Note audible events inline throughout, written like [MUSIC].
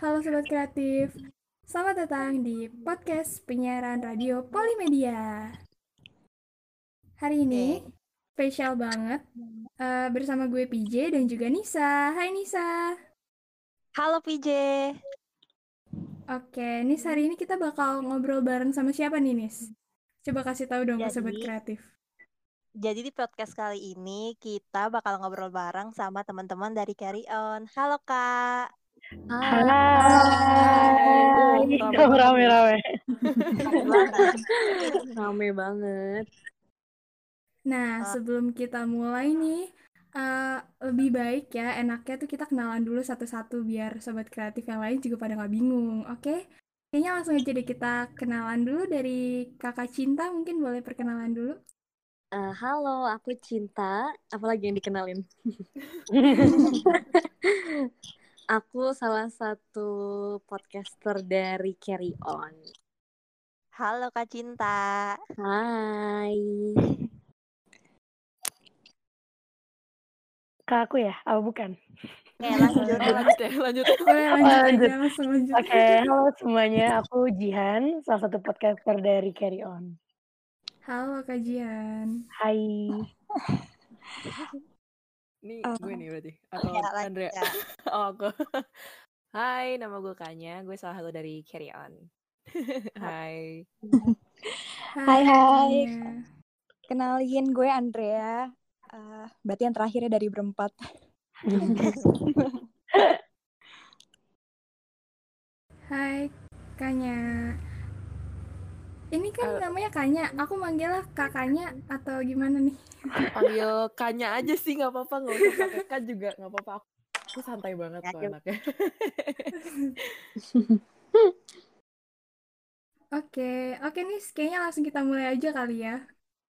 Halo Sobat Kreatif, selamat datang di podcast penyiaran radio Polimedia. Hari ini spesial banget uh, bersama gue PJ dan juga Nisa. Hai Nisa. Halo PJ. Oke, Nis hari ini kita bakal ngobrol bareng sama siapa nih Nis? Coba kasih tahu dong Jadi, ke Sobat Kreatif. Jadi di podcast kali ini kita bakal ngobrol bareng sama teman-teman dari Carry On. Halo Kak. Hai. Rame-rame. [LAUGHS] Rame banget. Nah, sebelum kita mulai nih, uh, lebih baik ya, enaknya tuh kita kenalan dulu satu-satu biar sobat kreatif yang lain juga pada nggak bingung, oke? Okay? Kayaknya langsung aja deh kita kenalan dulu dari kakak Cinta, mungkin boleh perkenalan dulu. Uh, halo, aku Cinta. Apalagi yang dikenalin? [LAUGHS] Aku salah satu podcaster dari Carry On. Halo Kak Cinta. Hai. Kak aku ya? Oh bukan. Oke lanjut. lanjut lanjut. [LAUGHS] lanjut, lanjut. Oke, halo semuanya. Aku Jihan, salah satu podcaster dari Carry On. Halo Kak Jihan. Hai. [LAUGHS] Ini uh, gue nih berarti atau ya, Andrea? [LAUGHS] Ya. oh aku. Hai, nama gue Kanya. Gue salah satu dari Carry On. [LAUGHS] hai. Hai hai. Kenalin gue Andrea. Uh, berarti yang terakhirnya dari berempat. [LAUGHS] hai, Kanya. Ini Kanya, aku manggilnya kakaknya atau gimana nih? Panggil Kanya aja sih, nggak apa-apa, nggak usah pakai K juga, nggak apa-apa. Aku santai banget kok anaknya. [LAUGHS] Oke, oke nih, kayaknya langsung kita mulai aja kali ya.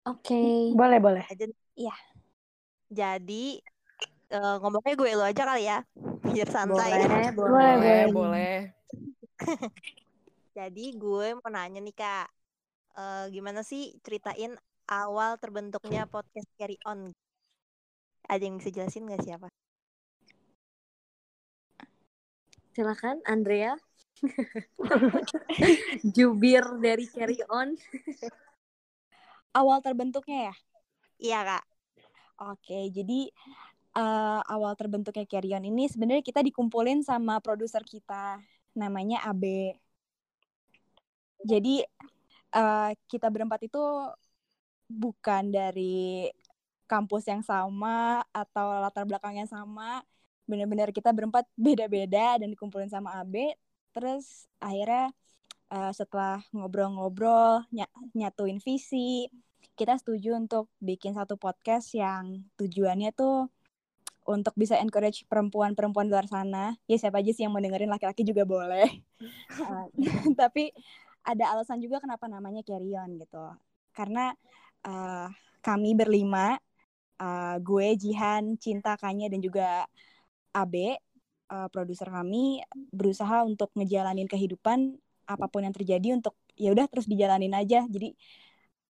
Oke. Okay. Boleh, boleh. Iya. Jadi, uh, ngomongnya gue lo aja kali ya, biar santai. Boleh, [LAUGHS] boleh. Boleh, boleh. Jadi gue mau nanya nih kak, uh, gimana sih ceritain awal terbentuknya podcast Carry On? Ada yang bisa jelasin nggak siapa? Silakan Andrea. [LAUGHS] Jubir dari Carry On. awal terbentuknya ya? Iya kak. Oke, jadi uh, awal terbentuknya Carry On ini sebenarnya kita dikumpulin sama produser kita, namanya Abe. Jadi uh, kita berempat itu bukan dari kampus yang sama atau latar belakang yang sama. Benar-benar kita berempat beda-beda dan dikumpulin sama AB terus akhirnya uh, setelah ngobrol-ngobrol ny nyatuin visi kita setuju untuk bikin satu podcast yang tujuannya tuh untuk bisa encourage perempuan-perempuan luar sana. Ya siapa aja sih yang mau dengerin? Laki-laki juga boleh. Uh, [LAUGHS] [LAUGHS] tapi ada alasan juga kenapa namanya Carry gitu. Karena uh, kami berlima, uh, gue, Jihan, Cinta, Kanya, dan juga Abe, uh, produser kami, berusaha untuk ngejalanin kehidupan apa pun yang terjadi untuk ya udah terus dijalanin aja. Jadi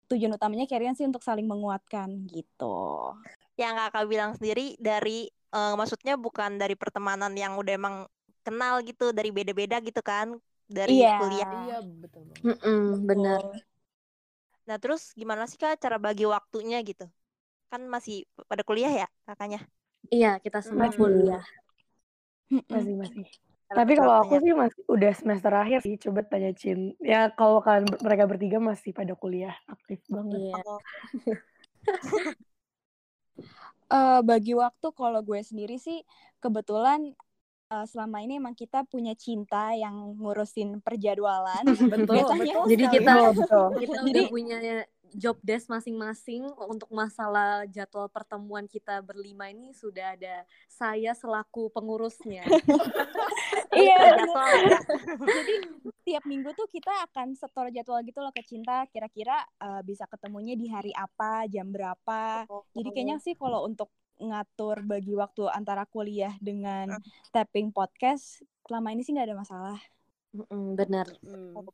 tujuan utamanya Carry On sih untuk saling menguatkan gitu. Yang kakak bilang sendiri dari uh, maksudnya bukan dari pertemanan yang udah emang kenal gitu dari beda-beda gitu kan dari iya. kuliah. Iya, betul banget. Mm -mm, benar. Nah, terus gimana sih Kak cara bagi waktunya gitu? Kan masih pada kuliah ya kakaknya? Iya, kita semua hmm. kuliah. Masih masih. Tapi kalau aku sih masih udah semester akhir sih. Coba tanya Cin. Ya kalau kan mereka bertiga masih pada kuliah aktif banget. Iya. uh, [LAUGHS] bagi waktu kalau gue sendiri sih kebetulan uh, selama ini emang kita punya cinta yang ngurusin perjadwalan. [LAUGHS] betul, betul. Jadi kita betul. kita Jadi, udah punya job desk masing-masing untuk masalah jadwal pertemuan kita berlima ini sudah ada saya selaku pengurusnya. [LAUGHS] iya. Jadi tiap minggu tuh kita akan setor jadwal gitu loh ke Cinta. Kira-kira uh, bisa ketemunya di hari apa, jam berapa. Jadi kayaknya sih kalau untuk ngatur bagi waktu antara kuliah dengan tapping podcast selama ini sih nggak ada masalah. Mm, benar. Mm.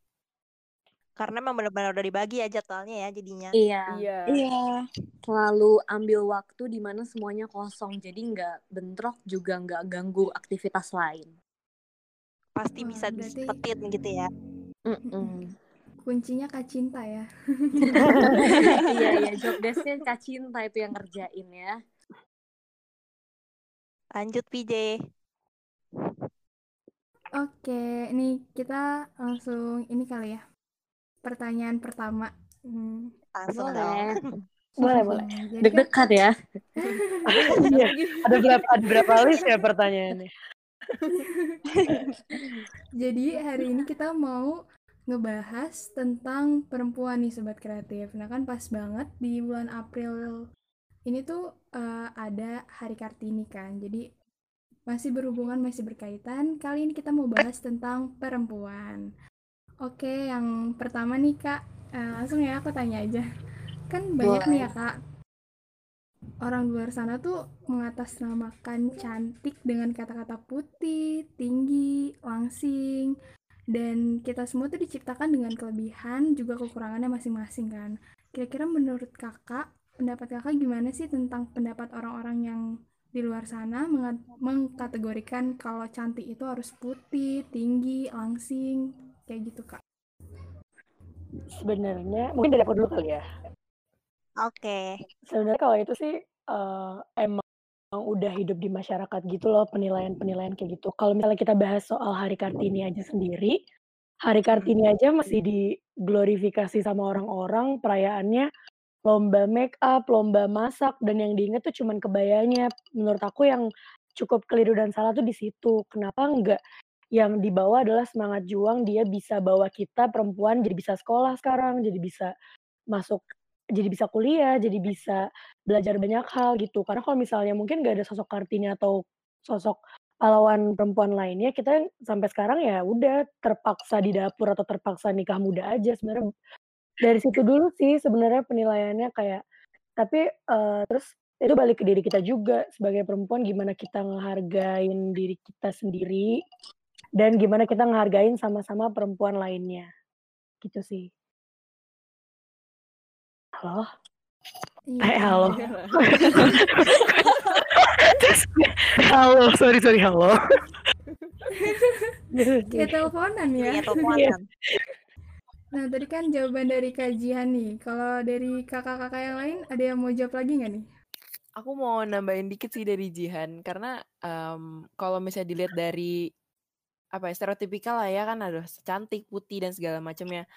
Karena memang benar-benar udah dibagi ya jadwalnya ya jadinya. Iya. Iya. Iya. Selalu ambil waktu di mana semuanya kosong, jadi nggak bentrok juga nggak ganggu aktivitas lain. pasti Wah, bisa berarti- disepetin gitu ya. Mm-mm. Kuncinya Kak Cinta ya. [LAUGHS] iya iya [LAUGHS] job desknya Kak Cinta itu yang ngerjain ya. Lanjut PJ. Oke, ini kita langsung ini kali ya. Pertanyaan pertama. Hmm, Langsung dong. Boleh. Boleh, boleh. jadi kan Deg-degan ya. [LAUGHS] Iya, ada berapa ada berapa list ya pertanyaannya? [LAUGHS] Jadi hari ini kita mau ngebahas tentang perempuan nih Sobat Kreatif. Nah kan pas banget di bulan April ini tuh eh, ada Hari Kartini kan. Jadi masih berhubungan, masih berkaitan. Kali ini kita mau bahas tentang perempuan. Oke, yang pertama nih Kak, Eh, langsung ya aku tanya aja. Kan banyak nih ya Kak, orang luar sana tuh mengatasnamakan cantik dengan kata-kata putih, tinggi, langsing, dan kita semua tuh diciptakan dengan kelebihan juga kekurangannya masing-masing kan. Kira-kira menurut kakak, pendapat kakak gimana sih tentang pendapat orang-orang yang di luar sana mengkategorikan kalau cantik itu harus putih, tinggi, langsing, kayak gitu kak? Sebenarnya mungkin dari aku dulu kali ya. Oke. Sebenarnya kalau itu sih eh, emang udah hidup di masyarakat gitu loh penilaian-penilaian kayak gitu. Kalau misalnya kita bahas soal Hari Kartini aja sendiri, Hari Kartini aja masih diglorifikasi sama orang-orang perayaannya lomba make up, lomba masak, dan yang diinget tuh cuman kebayanya. Menurut aku yang cukup keliru dan salah tuh di situ. Kenapa enggak yang dibawa adalah semangat juang dia bisa bawa kita perempuan jadi bisa sekolah sekarang, jadi bisa masuk jadi bisa kuliah, jadi bisa belajar banyak hal gitu. Karena kalau misalnya mungkin gak ada sosok Kartini atau sosok pahlawan perempuan lainnya, kita sampai sekarang ya udah terpaksa di dapur atau terpaksa nikah muda aja. Sebenarnya dari situ dulu sih sebenarnya penilaiannya kayak tapi eh, terus itu balik ke diri kita juga sebagai perempuan gimana kita ngehargain diri kita sendiri dan gimana kita ngehargain sama-sama perempuan lainnya. Gitu sih. Halo? Iya. Eh, halo. [LAUGHS] Terus, halo, sorry, sorry, halo. Kayak [LAUGHS] teleponan ya. Iya, [LAUGHS] teleponan. Nah, tadi kan jawaban dari kajian nih. Kalau dari kakak-kakak yang lain, ada yang mau jawab lagi nggak nih? Aku mau nambahin dikit sih dari Jihan karena em, kalau misalnya dilihat dari apa ya stereotipikal lah ya kan ada cantik putih dan segala macamnya.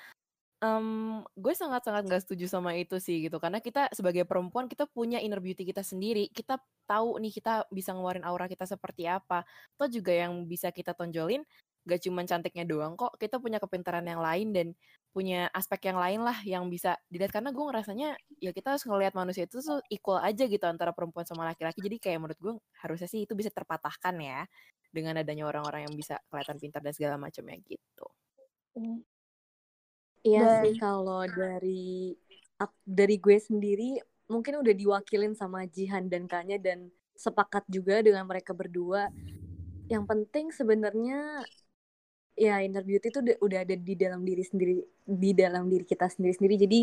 Em, gue sangat-sangat nggak setuju sama itu sih gitu karena kita sebagai perempuan kita punya inner beauty kita sendiri kita tahu nih kita bisa ngeluarin aura kita seperti apa atau juga yang bisa kita tonjolin gak cuma cantiknya doang kok kita punya kepintaran yang lain dan punya aspek yang lain lah yang bisa dilihat. Karena gue ngerasanya ya kita harus ngelihat manusia itu tuh equal aja gitu antara perempuan sama laki-laki. Jadi kayak menurut gue harusnya sih itu bisa terpatahkan ya dengan adanya orang-orang yang bisa kelihatan pintar dan segala macamnya gitu. Iya Dan- sih kalau dari dari gue sendiri mungkin udah diwakilin sama Jihan dan Kanya dan sepakat juga dengan mereka berdua. Yang penting sebenarnya ya inner beauty itu udah- ada di dalam diri sendiri di dalam diri kita sendiri-sendiri. Jadi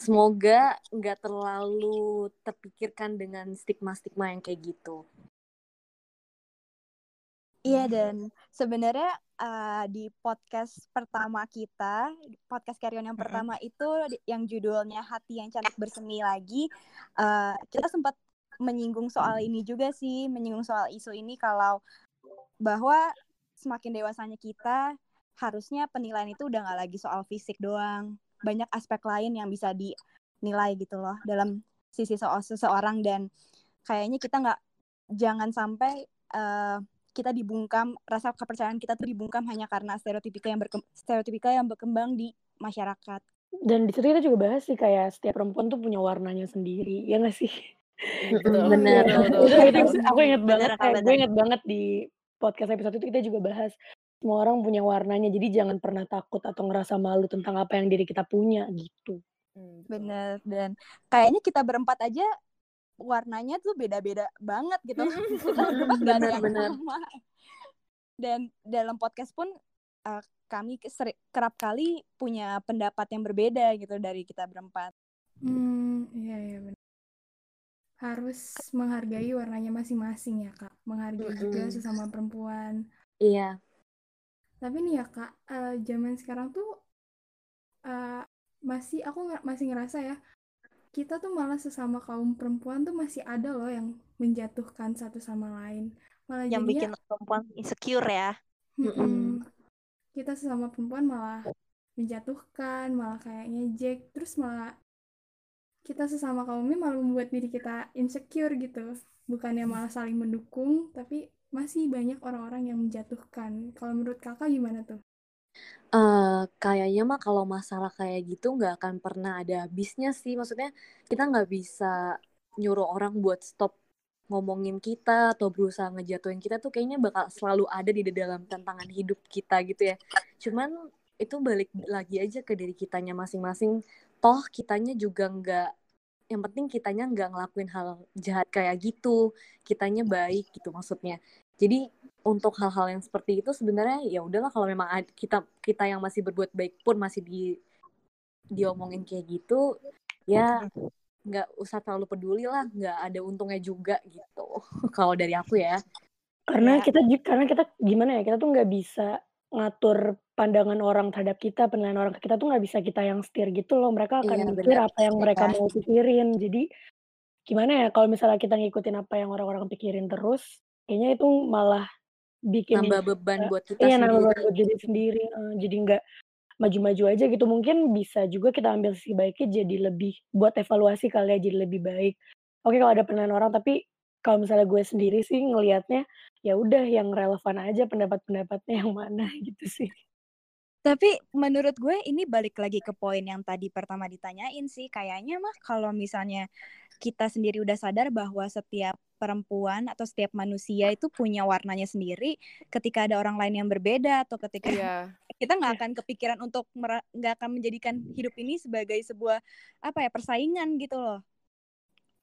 semoga nggak terlalu terpikirkan dengan stigma-stigma yang kayak gitu. Iya dan sebenarnya uh, di podcast pertama kita, podcast Carrion yang pertama itu di- yang judulnya Hati yang Cantik Bersemi lagi, uh, kita sempat menyinggung soal ini juga sih, menyinggung soal isu ini kalau bahwa semakin dewasanya kita harusnya penilaian itu udah nggak lagi soal fisik doang, banyak aspek lain yang bisa dinilai gitu loh dalam sisi so- seseorang dan kayaknya kita nggak jangan sampai uh, kita dibungkam rasa kepercayaan kita tuh dibungkam hanya karena stereotipika yang berkem, stereotipika yang berkembang di masyarakat. Dan di situ kita juga bahas sih kayak setiap perempuan tuh punya warnanya sendiri, ya nggak sih? [LAUGHS] Betul, benar. itu aku inget banget, kayak gue inget banget di podcast episode itu kita juga bahas semua orang punya warnanya, jadi jangan pernah takut atau ngerasa malu tentang apa yang diri kita punya gitu. Hmm. Bener dan kayaknya kita berempat aja warnanya tuh beda-beda banget gitu. [LAUGHS] [LAUGHS] Yang Benar-benar. sama. Dan dalam podcast pun uh, kami seri- kerap kali punya pendapat yang berbeda gitu dari kita berempat. Hmm, iya iya benar. Harus menghargai warnanya masing-masing ya, Kak. Menghargai juga Mm-mm. sesama perempuan. Iya. Tapi nih ya kak, uh, zaman sekarang tuh uh, masih aku ng masih ngerasa ya kita tuh malah sesama kaum perempuan tuh masih ada loh yang menjatuhkan satu sama lain. Malah yang jadinya, bikin perempuan insecure ya. Mm -mm, kita sesama perempuan malah menjatuhkan, malah kayak ngejek, terus malah kita sesama kaumnya malah membuat diri kita insecure gitu. Bukannya malah saling mendukung, tapi masih banyak orang-orang yang menjatuhkan. Kalau menurut kakak gimana tuh? Uh, kayaknya mah kalau masalah kayak gitu nggak akan pernah ada habisnya sih. Maksudnya kita nggak bisa nyuruh orang buat stop ngomongin kita atau berusaha ngejatuhin kita tuh kayaknya bakal selalu ada di dalam tantangan hidup kita gitu ya. Cuman itu balik lagi aja ke diri kitanya masing-masing. Toh kitanya juga nggak yang penting kitanya nggak ngelakuin hal jahat kayak gitu. Kitanya baik gitu maksudnya. Jadi untuk hal-hal yang seperti itu sebenarnya ya udahlah kalau memang kita kita yang masih berbuat baik pun masih di diomongin kayak gitu ya nggak usah terlalu peduli lah nggak ada untungnya juga gitu. [LAUGHS] Kalau dari aku ya. Karena ya. kita karena kita gimana ya kita tuh nggak bisa ngatur pandangan orang terhadap kita penilaian orang ke kita tuh nggak bisa kita yang setir gitu loh. Mereka akan Iya, mikir apa yang mereka mau pikirin. Jadi gimana ya kalau misalnya kita ngikutin apa yang orang-orang pikirin terus kayaknya itu malah bikin nambah beban buat kita iya nambah sendiri beban buat diri sendiri eh, jadi nggak maju-maju aja gitu. Mungkin bisa juga kita ambil sisi baiknya jadi lebih buat evaluasi kali ya jadi lebih baik. Oke kalau ada penilaian orang tapi kalau misalnya gue sendiri sih ngelihatnya ya udah yang relevan aja pendapat-pendapatnya yang mana [LAUGHS] gitu sih Tapi menurut gue ini balik lagi ke poin yang tadi pertama ditanyain sih. Kayaknya mah kalau misalnya kita sendiri udah sadar bahwa setiap perempuan atau setiap manusia itu punya warnanya sendiri. Ketika ada orang lain yang berbeda atau ketika Iya. kita nggak akan kepikiran untuk nggak akan menjadikan hidup ini sebagai sebuah apa ya persaingan gitu loh.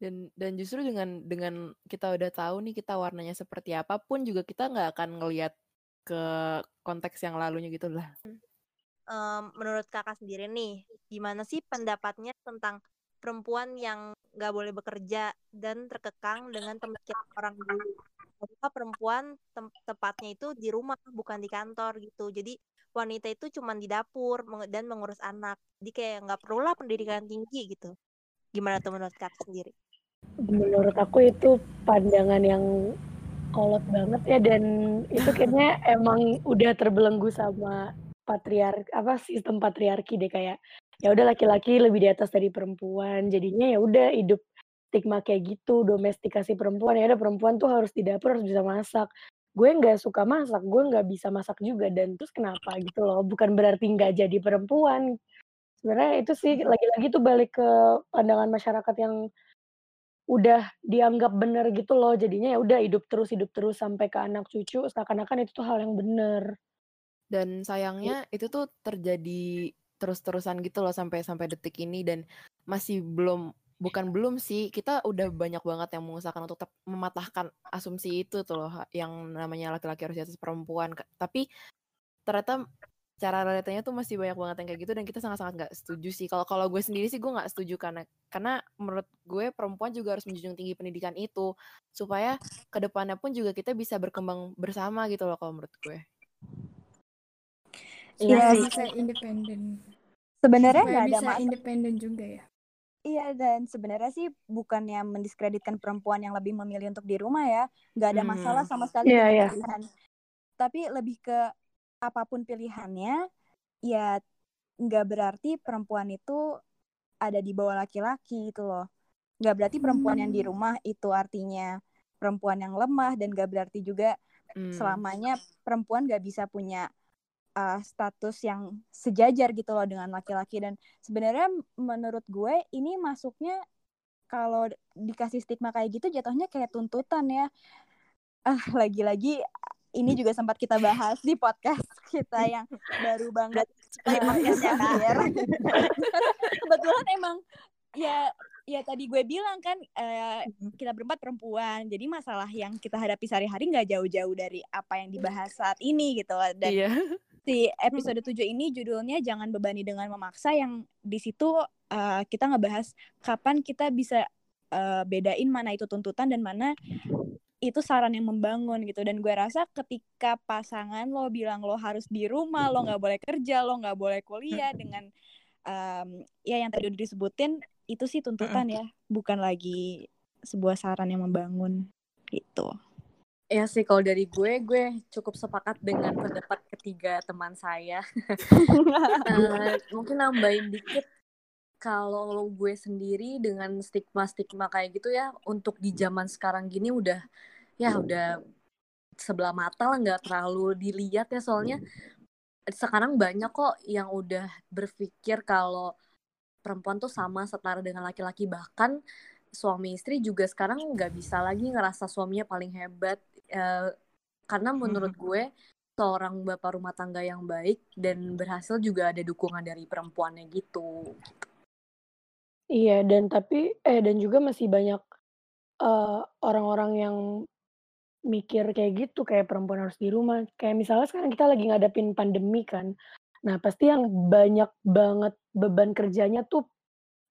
Dan dan justru dengan dengan kita udah tahu nih kita warnanya seperti apa pun juga kita nggak akan ngelihat ke konteks yang lalunya gitu lah. Em, menurut kakak sendiri nih, gimana sih pendapatnya tentang perempuan yang nggak boleh bekerja dan terkekang dengan pemikiran orang dulu? Bahwa perempuan tem- tepatnya itu di rumah bukan di kantor gitu. Jadi wanita itu cuma di dapur dan mengurus anak. Jadi kayak nggak perlulah pendidikan tinggi gitu. Gimana tuh menurut kakak sendiri? menurut aku itu pandangan yang kolot banget ya dan itu kayaknya emang udah terbelenggu sama patriarki apa sistem patriarki deh kayak ya udah laki-laki lebih di atas dari perempuan. Jadinya ya udah hidup stigma kayak gitu domestikasi perempuan ya ada perempuan tuh harus di dapur harus bisa masak. Gue nggak suka masak gue nggak bisa masak juga dan terus kenapa gitu loh bukan berarti nggak jadi perempuan. Sebenarnya itu sih lagi-lagi tuh balik ke pandangan masyarakat yang udah dianggap bener gitu loh jadinya ya udah hidup terus hidup terus sampai ke anak cucu seakan-akan itu tuh hal yang bener Dan sayangnya itu tuh terjadi terus-terusan gitu loh sampai sampai detik ini dan masih belum bukan belum sih kita udah banyak banget yang mengusahakan untuk mematahkan asumsi itu tuh loh yang namanya laki-laki harus di atas perempuan tapi ternyata cara realitanya tuh masih banyak banget yang kayak gitu dan kita sangat-sangat nggak setuju sih. Kalau kalau gue sendiri sih gue nggak setuju karena karena menurut gue perempuan juga harus menjunjung tinggi pendidikan itu supaya ke depannya pun juga kita bisa berkembang bersama gitu loh kalau menurut gue Iya Supaya sih. bisa independen. Sebenarnya nggak ada masalah. independen juga ya. Iya dan sebenarnya sih bukannya mendiskreditkan perempuan yang lebih memilih untuk di rumah ya, nggak ada masalah Hmm. sama sekali Iya, dengan iya. pilihan. Tapi lebih ke apa pun pilihannya, ya nggak berarti perempuan itu ada di bawah laki-laki gitu loh. Nggak berarti perempuan yang di Hmm. rumah itu artinya perempuan yang lemah dan nggak berarti juga Hmm. selamanya perempuan nggak bisa punya uh, status yang sejajar gitu loh dengan laki-laki dan sebenarnya menurut gue ini masuknya kalau dikasih stigma kayak gitu jatuhnya kayak tuntutan ya ah lagi-lagi ini juga sempat kita bahas di podcast kita yang baru banget Seperti podcast ya, Kak. akhir. kebetulan emang ya ya tadi gue bilang kan eh, kita berempat perempuan jadi masalah yang kita hadapi sehari-hari nggak jauh-jauh dari apa yang dibahas saat ini gitu loh. dan iya si episode 7 ini judulnya jangan bebani dengan memaksa yang di situ uh, kita ngebahas kapan kita bisa uh, bedain mana itu tuntutan dan mana itu saran yang membangun gitu. Dan gue rasa ketika pasangan lo bilang lo harus di rumah lo nggak boleh kerja lo nggak boleh kuliah dengan um, ya yang tadi udah disebutin itu sih tuntutan ya. Bukan lagi sebuah saran yang membangun gitu Ya sih kalau dari gue, gue cukup sepakat dengan pendapat ketiga teman saya. uh, [LAUGHS] mungkin nambahin dikit kalau gue sendiri dengan stigma-stigma kayak gitu ya untuk di zaman sekarang gini udah ya udah sebelah mata lah nggak terlalu dilihat ya. Soalnya sekarang banyak kok yang udah berpikir kalau perempuan tuh sama setara dengan laki-laki. Bahkan suami istri juga sekarang nggak bisa lagi ngerasa suaminya paling hebat uh, karena menurut hmm. gue seorang bapak rumah tangga yang baik dan berhasil juga ada dukungan dari perempuannya gitu. Iya dan tapi eh dan juga masih banyak uh, orang-orang yang mikir kayak gitu kayak perempuan harus di rumah. Kayak misalnya sekarang kita lagi ngadepin pandemi kan. Nah pasti yang banyak banget beban kerjanya tuh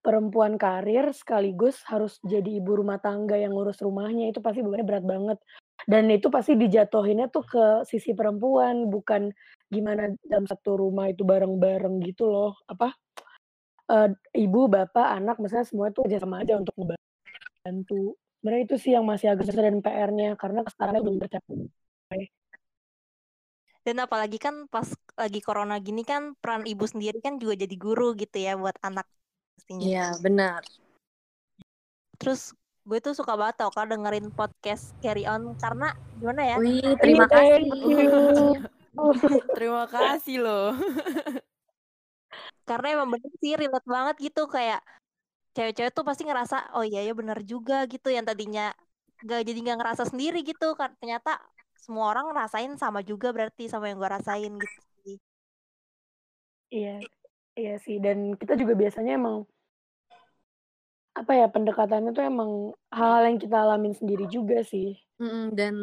perempuan karir sekaligus harus jadi ibu rumah tangga yang ngurus rumahnya itu pasti bebannya berat banget. Dan itu pasti dijatuhinnya tuh ke sisi perempuan, bukan gimana dalam satu rumah itu bareng-bareng gitu loh, apa, uh, ibu, bapak, anak, misalnya semua itu kerja sama aja untuk ngebantu. Sebenarnya itu sih yang masih agak susah dan PR-nya, karena kesetaraan belum tercapai. Dan apalagi kan pas lagi corona gini kan peran ibu sendiri kan juga jadi guru gitu ya buat anak Iya, benar. Terus gue tuh suka banget tau kan dengerin podcast Carry On karena gimana ya? Wih, terima kasih. [LAUGHS] terima kasih loh. karena emang bener sih relate banget gitu kayak cewek-cewek tuh pasti ngerasa oh iya ya bener juga gitu yang tadinya gak jadi nggak ngerasa sendiri gitu kan ternyata semua orang ngerasain sama juga berarti sama yang gue rasain gitu. Iya, iya sih dan kita juga biasanya emang apa ya, pendekatannya tuh emang hal-hal yang kita alamin sendiri juga sih. Mm, dan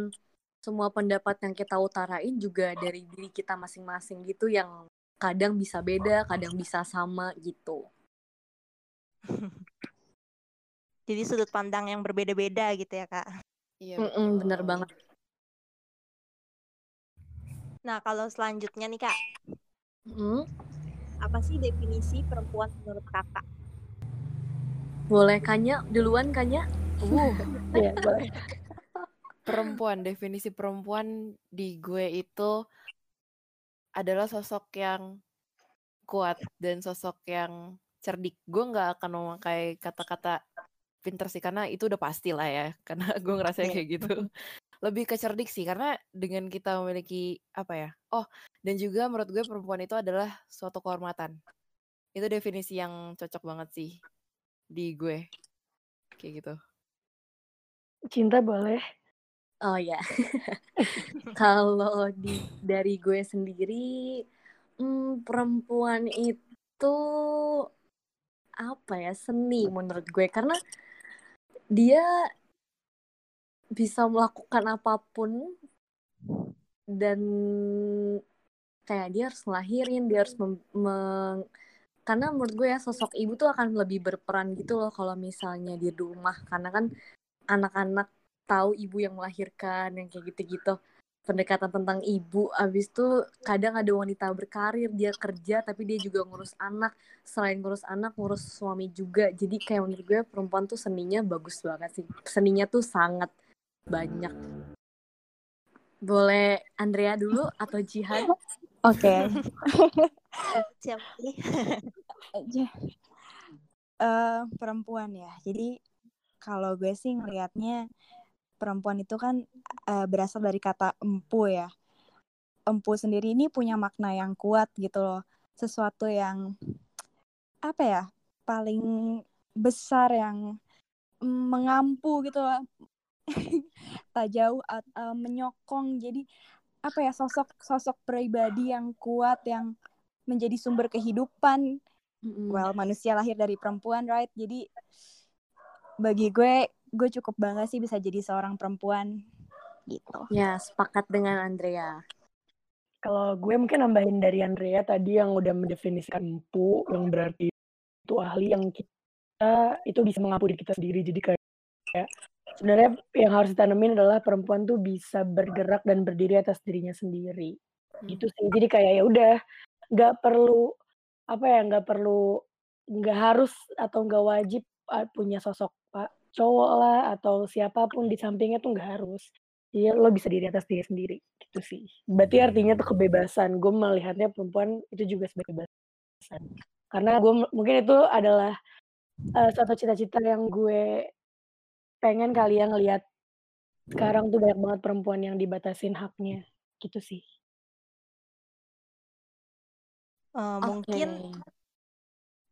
semua pendapat yang kita utarain juga dari diri kita masing-masing gitu yang kadang bisa beda, kadang bisa sama gitu. [LAUGHS] Jadi sudut pandang yang berbeda-beda gitu ya, Kak. Iya, mm -mm, bener banget. Nah, kalau selanjutnya nih, Kak. Mm? Apa sih definisi perempuan menurut Kakak? Boleh Kanya duluan Kanya? Uh, [LAUGHS] ya, boleh. Perempuan, definisi perempuan di gue itu adalah sosok yang kuat dan sosok yang cerdik. Gue nggak akan memakai kata-kata pinter sih karena itu udah pasti lah ya [LAUGHS] karena gue ngerasa kayak gitu lebih ke cerdik sih karena dengan kita memiliki apa ya oh dan juga menurut gue perempuan itu adalah suatu kehormatan itu definisi yang cocok banget sih di gue. Kayak gitu. Cinta boleh. Oh ya [LAUGHS] kalau di dari gue sendiri hmm, perempuan itu apa ya seni menurut gue. Karena dia bisa melakukan apa pun dan kayak dia harus ngelahirin dia harus meng karena menurut gue ya sosok ibu tuh akan lebih berperan gitu loh kalau misalnya di rumah. Karena kan anak-anak tahu ibu yang melahirkan yang kayak gitu-gitu. Pendekatan tentang ibu abis itu kadang ada wanita berkarir dia kerja tapi dia juga ngurus anak. Selain ngurus anak ngurus suami juga. Jadi kayak menurut gue perempuan tuh seninya bagus banget sih. Seninya tuh sangat banyak boleh Andrea dulu atau Jihan Oke. [LAUGHS] Siapa nih? uh, perempuan ya. Jadi kalau gue sih ngelihatnya perempuan itu kan uh, berasal dari kata empu ya. Empu sendiri ini punya makna yang kuat gitu loh. Sesuatu yang apa ya? paling besar yang mengampu gitu loh. [LAUGHS] tak jauh uh, menyokong. Jadi apa ya sosok sosok pribadi yang kuat yang menjadi sumber kehidupan. Mm-hmm. well manusia lahir dari perempuan right? Jadi bagi gue gue cukup bangga sih bisa jadi seorang perempuan gitu. Ya sepakat dengan Andrea. Kalau gue mungkin nambahin dari Andrea tadi yang udah mendefinisikan empu yang berarti itu ahli yang kita itu bisa mengampuni kita sendiri. Jadi kayak sebenarnya yang harus ditanemin adalah perempuan tuh bisa bergerak dan berdiri atas dirinya sendiri. Gitu sih. Jadi kayak ya udah nggak perlu apa ya nggak perlu nggak harus atau nggak wajib punya sosok pak cowok lah atau siapa pun di sampingnya tuh nggak harus. Jadi lo bisa diri atas diri sendiri gitu sih. Berarti artinya tuh kebebasan. Gue melihatnya perempuan itu juga sebagai kebebasan. Karena gue mungkin itu adalah uh, satu cita-cita yang gue pengen kalian ngelihat sekarang tuh banyak banget perempuan yang dibatasin haknya gitu sih. Uh, mungkin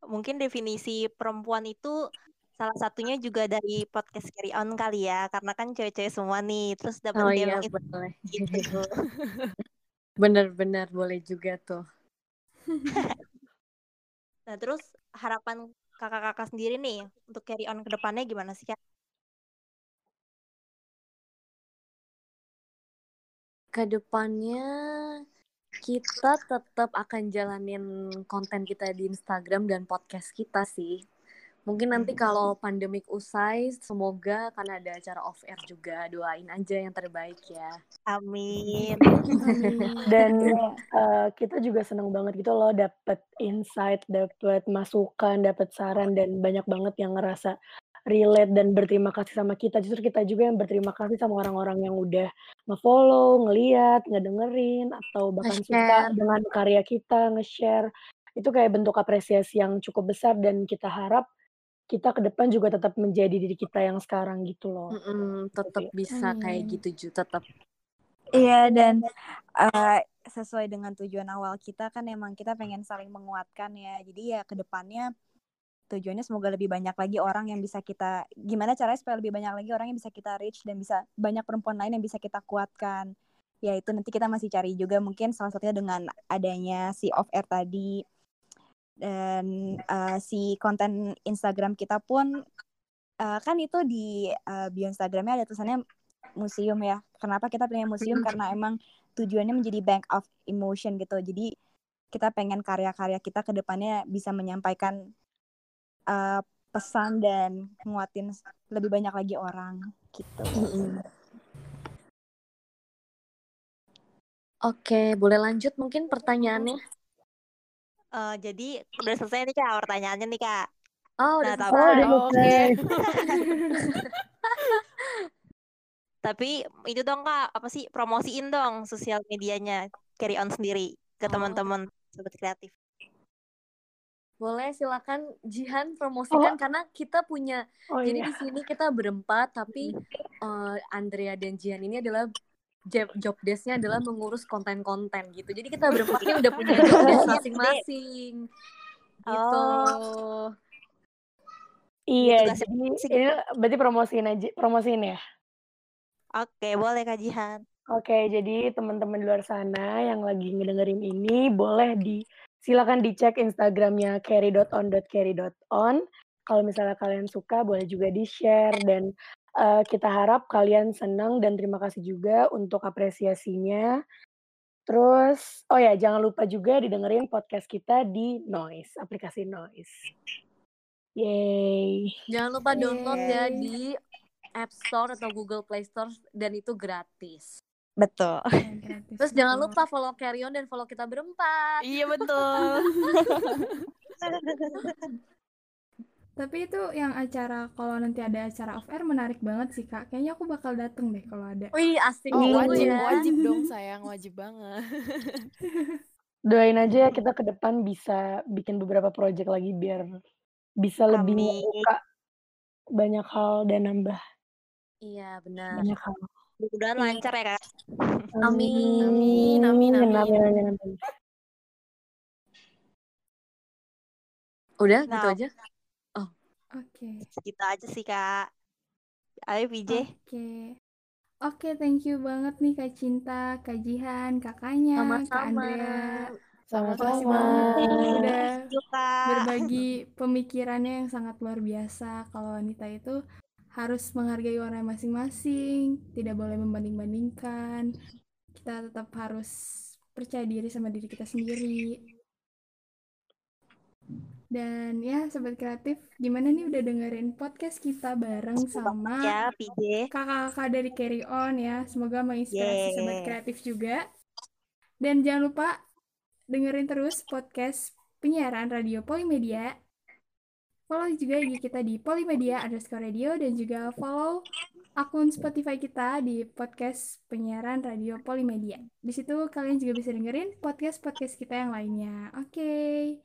mungkin definisi perempuan itu salah satunya juga dari podcast Carry On kali ya karena kan cewek-cewek semua nih terus dapat oh, iya, boleh. gitu. Bener-bener boleh juga tuh. nah terus harapan kakak-kakak sendiri nih untuk Carry On ke depannya gimana sih kak? Ke depannya kita tetap akan jalanin konten kita di Instagram dan podcast kita sih. Mungkin nanti hmm. kalau pandemik usai, semoga akan ada acara off air juga. Doain aja yang terbaik ya. Amin. [LAUGHS] Dan uh, kita juga senang banget gitu loh, dapet insight, dapet masukan, dapet saran, dan banyak banget yang ngerasa relate dan berterima kasih sama kita. Justru kita juga yang berterima kasih sama orang-orang yang udah nge-follow, ngeliat, ngedengerin, atau bahkan suka dengan karya kita, nge-share. Itu kayak bentuk apresiasi yang cukup besar dan kita harap kita ke depan juga tetap menjadi diri kita yang sekarang gitu loh. Mm -mm, tetap bisa hmm. kayak gitu Ju, tetap. Iya dan uh, sesuai dengan tujuan awal kita kan emang kita pengen saling menguatkan ya. Jadi ya ke depannya tujuannya semoga lebih banyak lagi orang yang bisa kita gimana caranya supaya lebih banyak lagi orang yang bisa kita reach dan bisa banyak perempuan lain yang bisa kita kuatkan. Ya itu nanti kita masih cari juga mungkin salah satunya dengan adanya si off air tadi. Dan uh, si konten Instagram kita pun uh, kan itu di uh, bio Instagramnya ada tulisannya museum ya. Kenapa kita pilih museum? Karena emang tujuannya menjadi bank of emotion gitu. Jadi kita pengen karya-karya kita ke depannya bisa menyampaikan uh, pesan dan nguatin lebih banyak lagi orang gitu. Oke, boleh lanjut mungkin pertanyaannya? Uh, jadi udah selesai nih kak pertanyaannya nih kak. Oh udah nah, selesai. Oh, Oke. Okay. [LAUGHS] Tapi itu dong kak, apa sih promosiin dong sosial medianya Carry On sendiri ke oh. teman-teman sobat kreatif. Boleh silakan Jihan promosikan oh. karena kita punya oh, jadi iya. di sini kita berempat tapi uh, Andrea dan Jihan ini adalah job desknya adalah mengurus konten-konten gitu. Jadi kita berempat ini udah punya job [LAUGHS] desk masing-masing. Gitu. Oh. Iya, jadi ini berarti promosiin aja, promosiin ya. Oke, boleh Kak Jihan. Oke, jadi teman-teman di luar sana yang lagi ngedengerin ini boleh di silakan dicek Instagramnya carry.on.carry.on. Kalau misalnya kalian suka, boleh juga di-share dan uh, kita harap kalian senang dan terima kasih juga untuk apresiasinya. Terus, oh ya, jangan lupa juga didengerin podcast kita di Noise, aplikasi Noise. Yay. Jangan lupa download Yay. ya di App Store atau Google Play Store dan itu gratis. Betul. [LAUGHS] Terus jangan lupa follow Carryon dan follow kita berempat. Iya betul. [LAUGHS] Tapi itu yang acara kalau nanti ada acara off air menarik banget sih kak. Kayaknya aku bakal dateng deh kalau ada. Wih asik. Oh, wajib ya. wajib dong sayang [LAUGHS] wajib banget. Doain aja ya kita ke depan bisa bikin beberapa project lagi biar bisa lebih membuka banyak hal dan nambah. Iya benar. Banyak hal. Mudah-mudahan iya. lancar ya kak. Amin. Amin. Amin. Amin. amin, amin, amin. Udah nah, gitu aja. Oh. Oke. Okay. Segitu aja sih kak. Ayo VJ. Oke. Okay. Oke, okay, thank you banget nih Kak Cinta, Kak Jihan, kakaknya, Sama-sama. Kak Andrea. Sama-sama. Udah berbagi pemikirannya yang sangat luar biasa. Kalau wanita itu harus menghargai warna masing-masing, tidak boleh membanding-bandingkan. Kita tetap harus percaya diri sama diri kita sendiri. Dan ya Sobat Kreatif, gimana nih udah dengerin podcast kita bareng sama Ya, kakak-kakak dari Carry On ya. Semoga menginspirasi Sobat. Kreatif juga. Dan jangan lupa dengerin terus podcast penyiaran Radio Polimedia. Follow juga IG kita di Polimedia underscore radio dan juga follow akun Spotify kita di podcast penyiaran Radio Polimedia. Di situ kalian juga bisa dengerin podcast-podcast kita yang lainnya. Oke.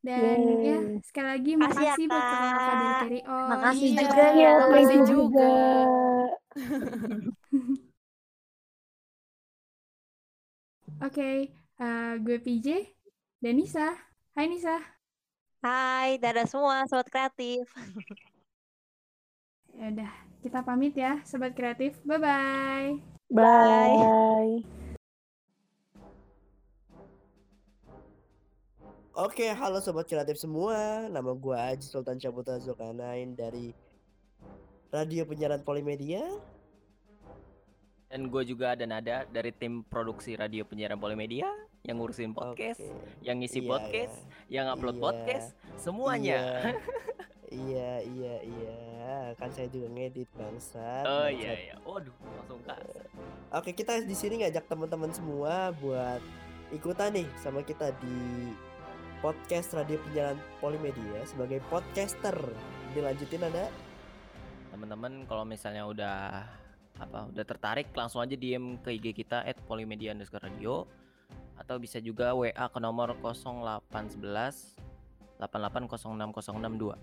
Dan ya, Yeay. sekali lagi Makasih ya, makasih buat kakak-kakak dari Kak. Carry On. Makasih Iya, juga ya. Makasih juga. [LAUGHS] Oke, eh, gue PJ dan Nisa. Hai Nisa. Hai, dadah semua sobat kreatif. Ya udah, kita pamit ya, sobat kreatif. Bye-bye. Bye. Oke, halo sobat kreatif semua. Nama gua Aji Sultan Caputra Zulkarnain dari Radio Penyiaran Polimedia. Dan gue juga ada Nada dari tim produksi Radio Penyiaran Polimedia yang ngurusin podcast, Oke. yang ngisi Iya, podcast, yang upload Iya. podcast, semuanya. [LAUGHS] Iya, iya, iya. Kan saya juga ngedit bangsat. oh iya iya. Waduh, langsung kas. Oke, kita di sini ngajak teman-teman semua buat ikutan nih sama kita di podcast Radio Penyiaran Polimedia sebagai podcaster. Dilanjutin ada? Teman-teman kalau misalnya udah apa udah tertarik langsung aja DM ke IG kita @polimedia underscore radio atau bisa juga WA ke nomor 0811 8806062.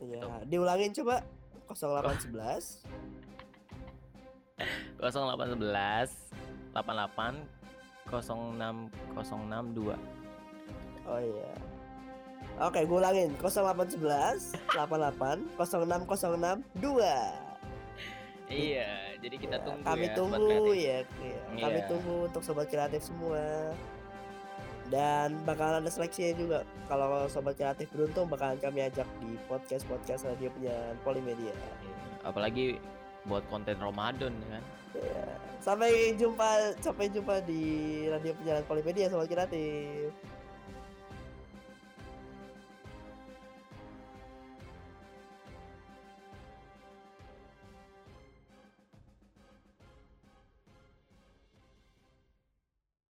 Iya, diulangin coba 0811 0811 88 06062. Oh iya. Oke, gue ulangin 0811 88 06062. Iya, jadi kita Ya, tunggu kami ya sobat tunggu ya, iya. Kami Iya. tunggu untuk sobat kreatif semua. Dan bakalan ada seleksinya juga. Kalau sobat kreatif beruntung bakalan kami ajak di podcast-podcast radio penyiaran Polimedia. Iya, Apalagi buat konten Ramadan ya kan. Ya. Sampai jumpa, sampai jumpa di radio penyiaran Polimedia sobat kreatif.